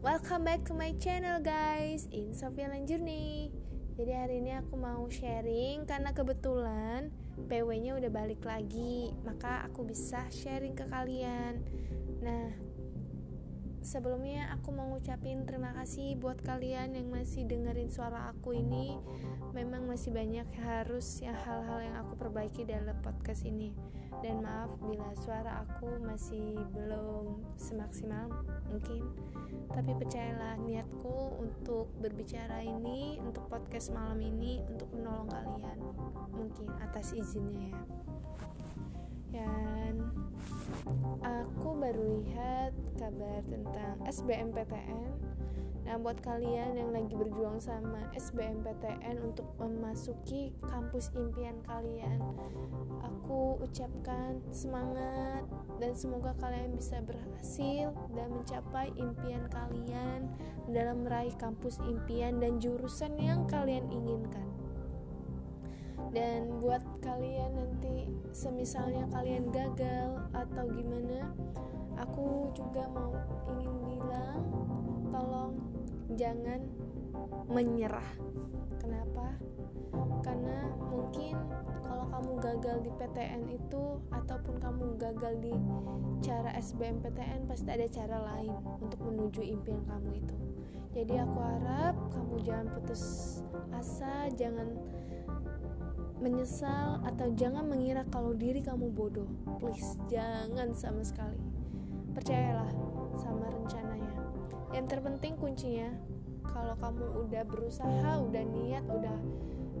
Welcome back to my channel guys. In Sofia Journey Jadi hari ini aku mau sharing Karena kebetulan PW nya udah balik lagi Maka aku bisa sharing ke kalian. Nah sebelumnya aku mau ngucapin terima kasih buat kalian yang masih dengerin suara aku ini. Memang masih banyak harus ya hal-hal yang aku perbaiki dalam podcast ini. Dan maaf bila suara aku masih belum semaksimal mungkin. Tapi percayalah niatku untuk berbicara ini untuk podcast malam ini untuk menolong kalian. Mungkin atas izinnya ya dan aku baru lihat kabar tentang SBMPTN Nah, buat kalian yang lagi berjuang sama SBMPTN untuk memasuki kampus impian kalian, aku ucapkan semangat dan semoga kalian bisa berhasil dan mencapai impian kalian dalam meraih kampus impian dan jurusan yang kalian inginkan dan buat kalian nanti semisalnya kalian gagal atau gimana aku juga mau ingin bilang tolong jangan menyerah. Kenapa? Karena mungkin kalau kamu gagal di PTN itu ataupun kamu gagal di cara SBMPTN pasti ada cara lain untuk menuju impian kamu itu. Jadi aku harap kamu jangan putus asa jangan menyesal atau jangan mengira kalau diri kamu bodoh. Please jangan sama sekali. Percayalah sama rencananya. Yang terpenting kuncinya kalau kamu udah berusaha udah niat udah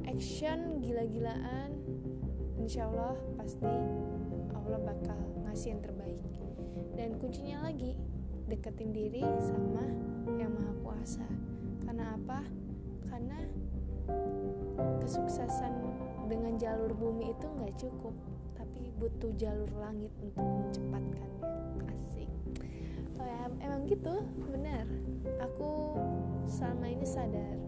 action gila-gilaan insya Allah pasti Allah bakal ngasih yang terbaik. Dan kuncinya lagi deketin diri sama yang maha kuasa. Karena apa? Karena kesuksesan dengan jalur bumi itu nggak cukup tapi butuh jalur langit untuk mencepatkannya. Asik. Oh ya emang gitu? Benar. Aku selama ini sadar.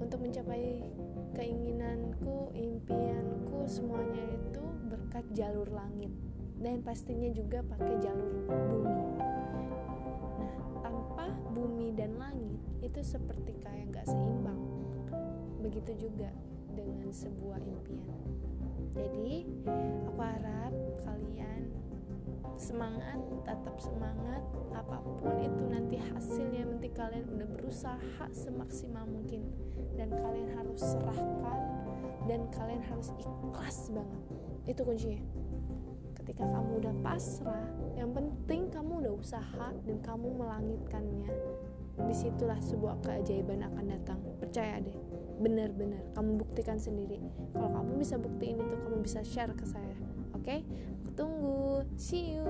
Untuk mencapai keinginanku impianku semuanya itu berkat jalur langit. Dan pastinya juga pakai jalur bumi. Nah tanpa bumi dan langit itu seperti kayak nggak seimbang. Begitu juga dengan sebuah impian. Jadi, aku harap kalian semangat, tetap semangat, apa pun itu nanti hasilnya nanti kalian udah berusaha semaksimal mungkin dan kalian harus serahkan dan kalian harus ikhlas banget. Itu kuncinya. Ketika kamu udah pasrah, yang penting kamu udah usaha dan kamu melangitkannya. Di situlah sebuah keajaiban akan datang. Percaya deh benar-benar kamu buktikan sendiri kalau kamu bisa buktiin itu kamu bisa share ke saya oke okay? tunggu see you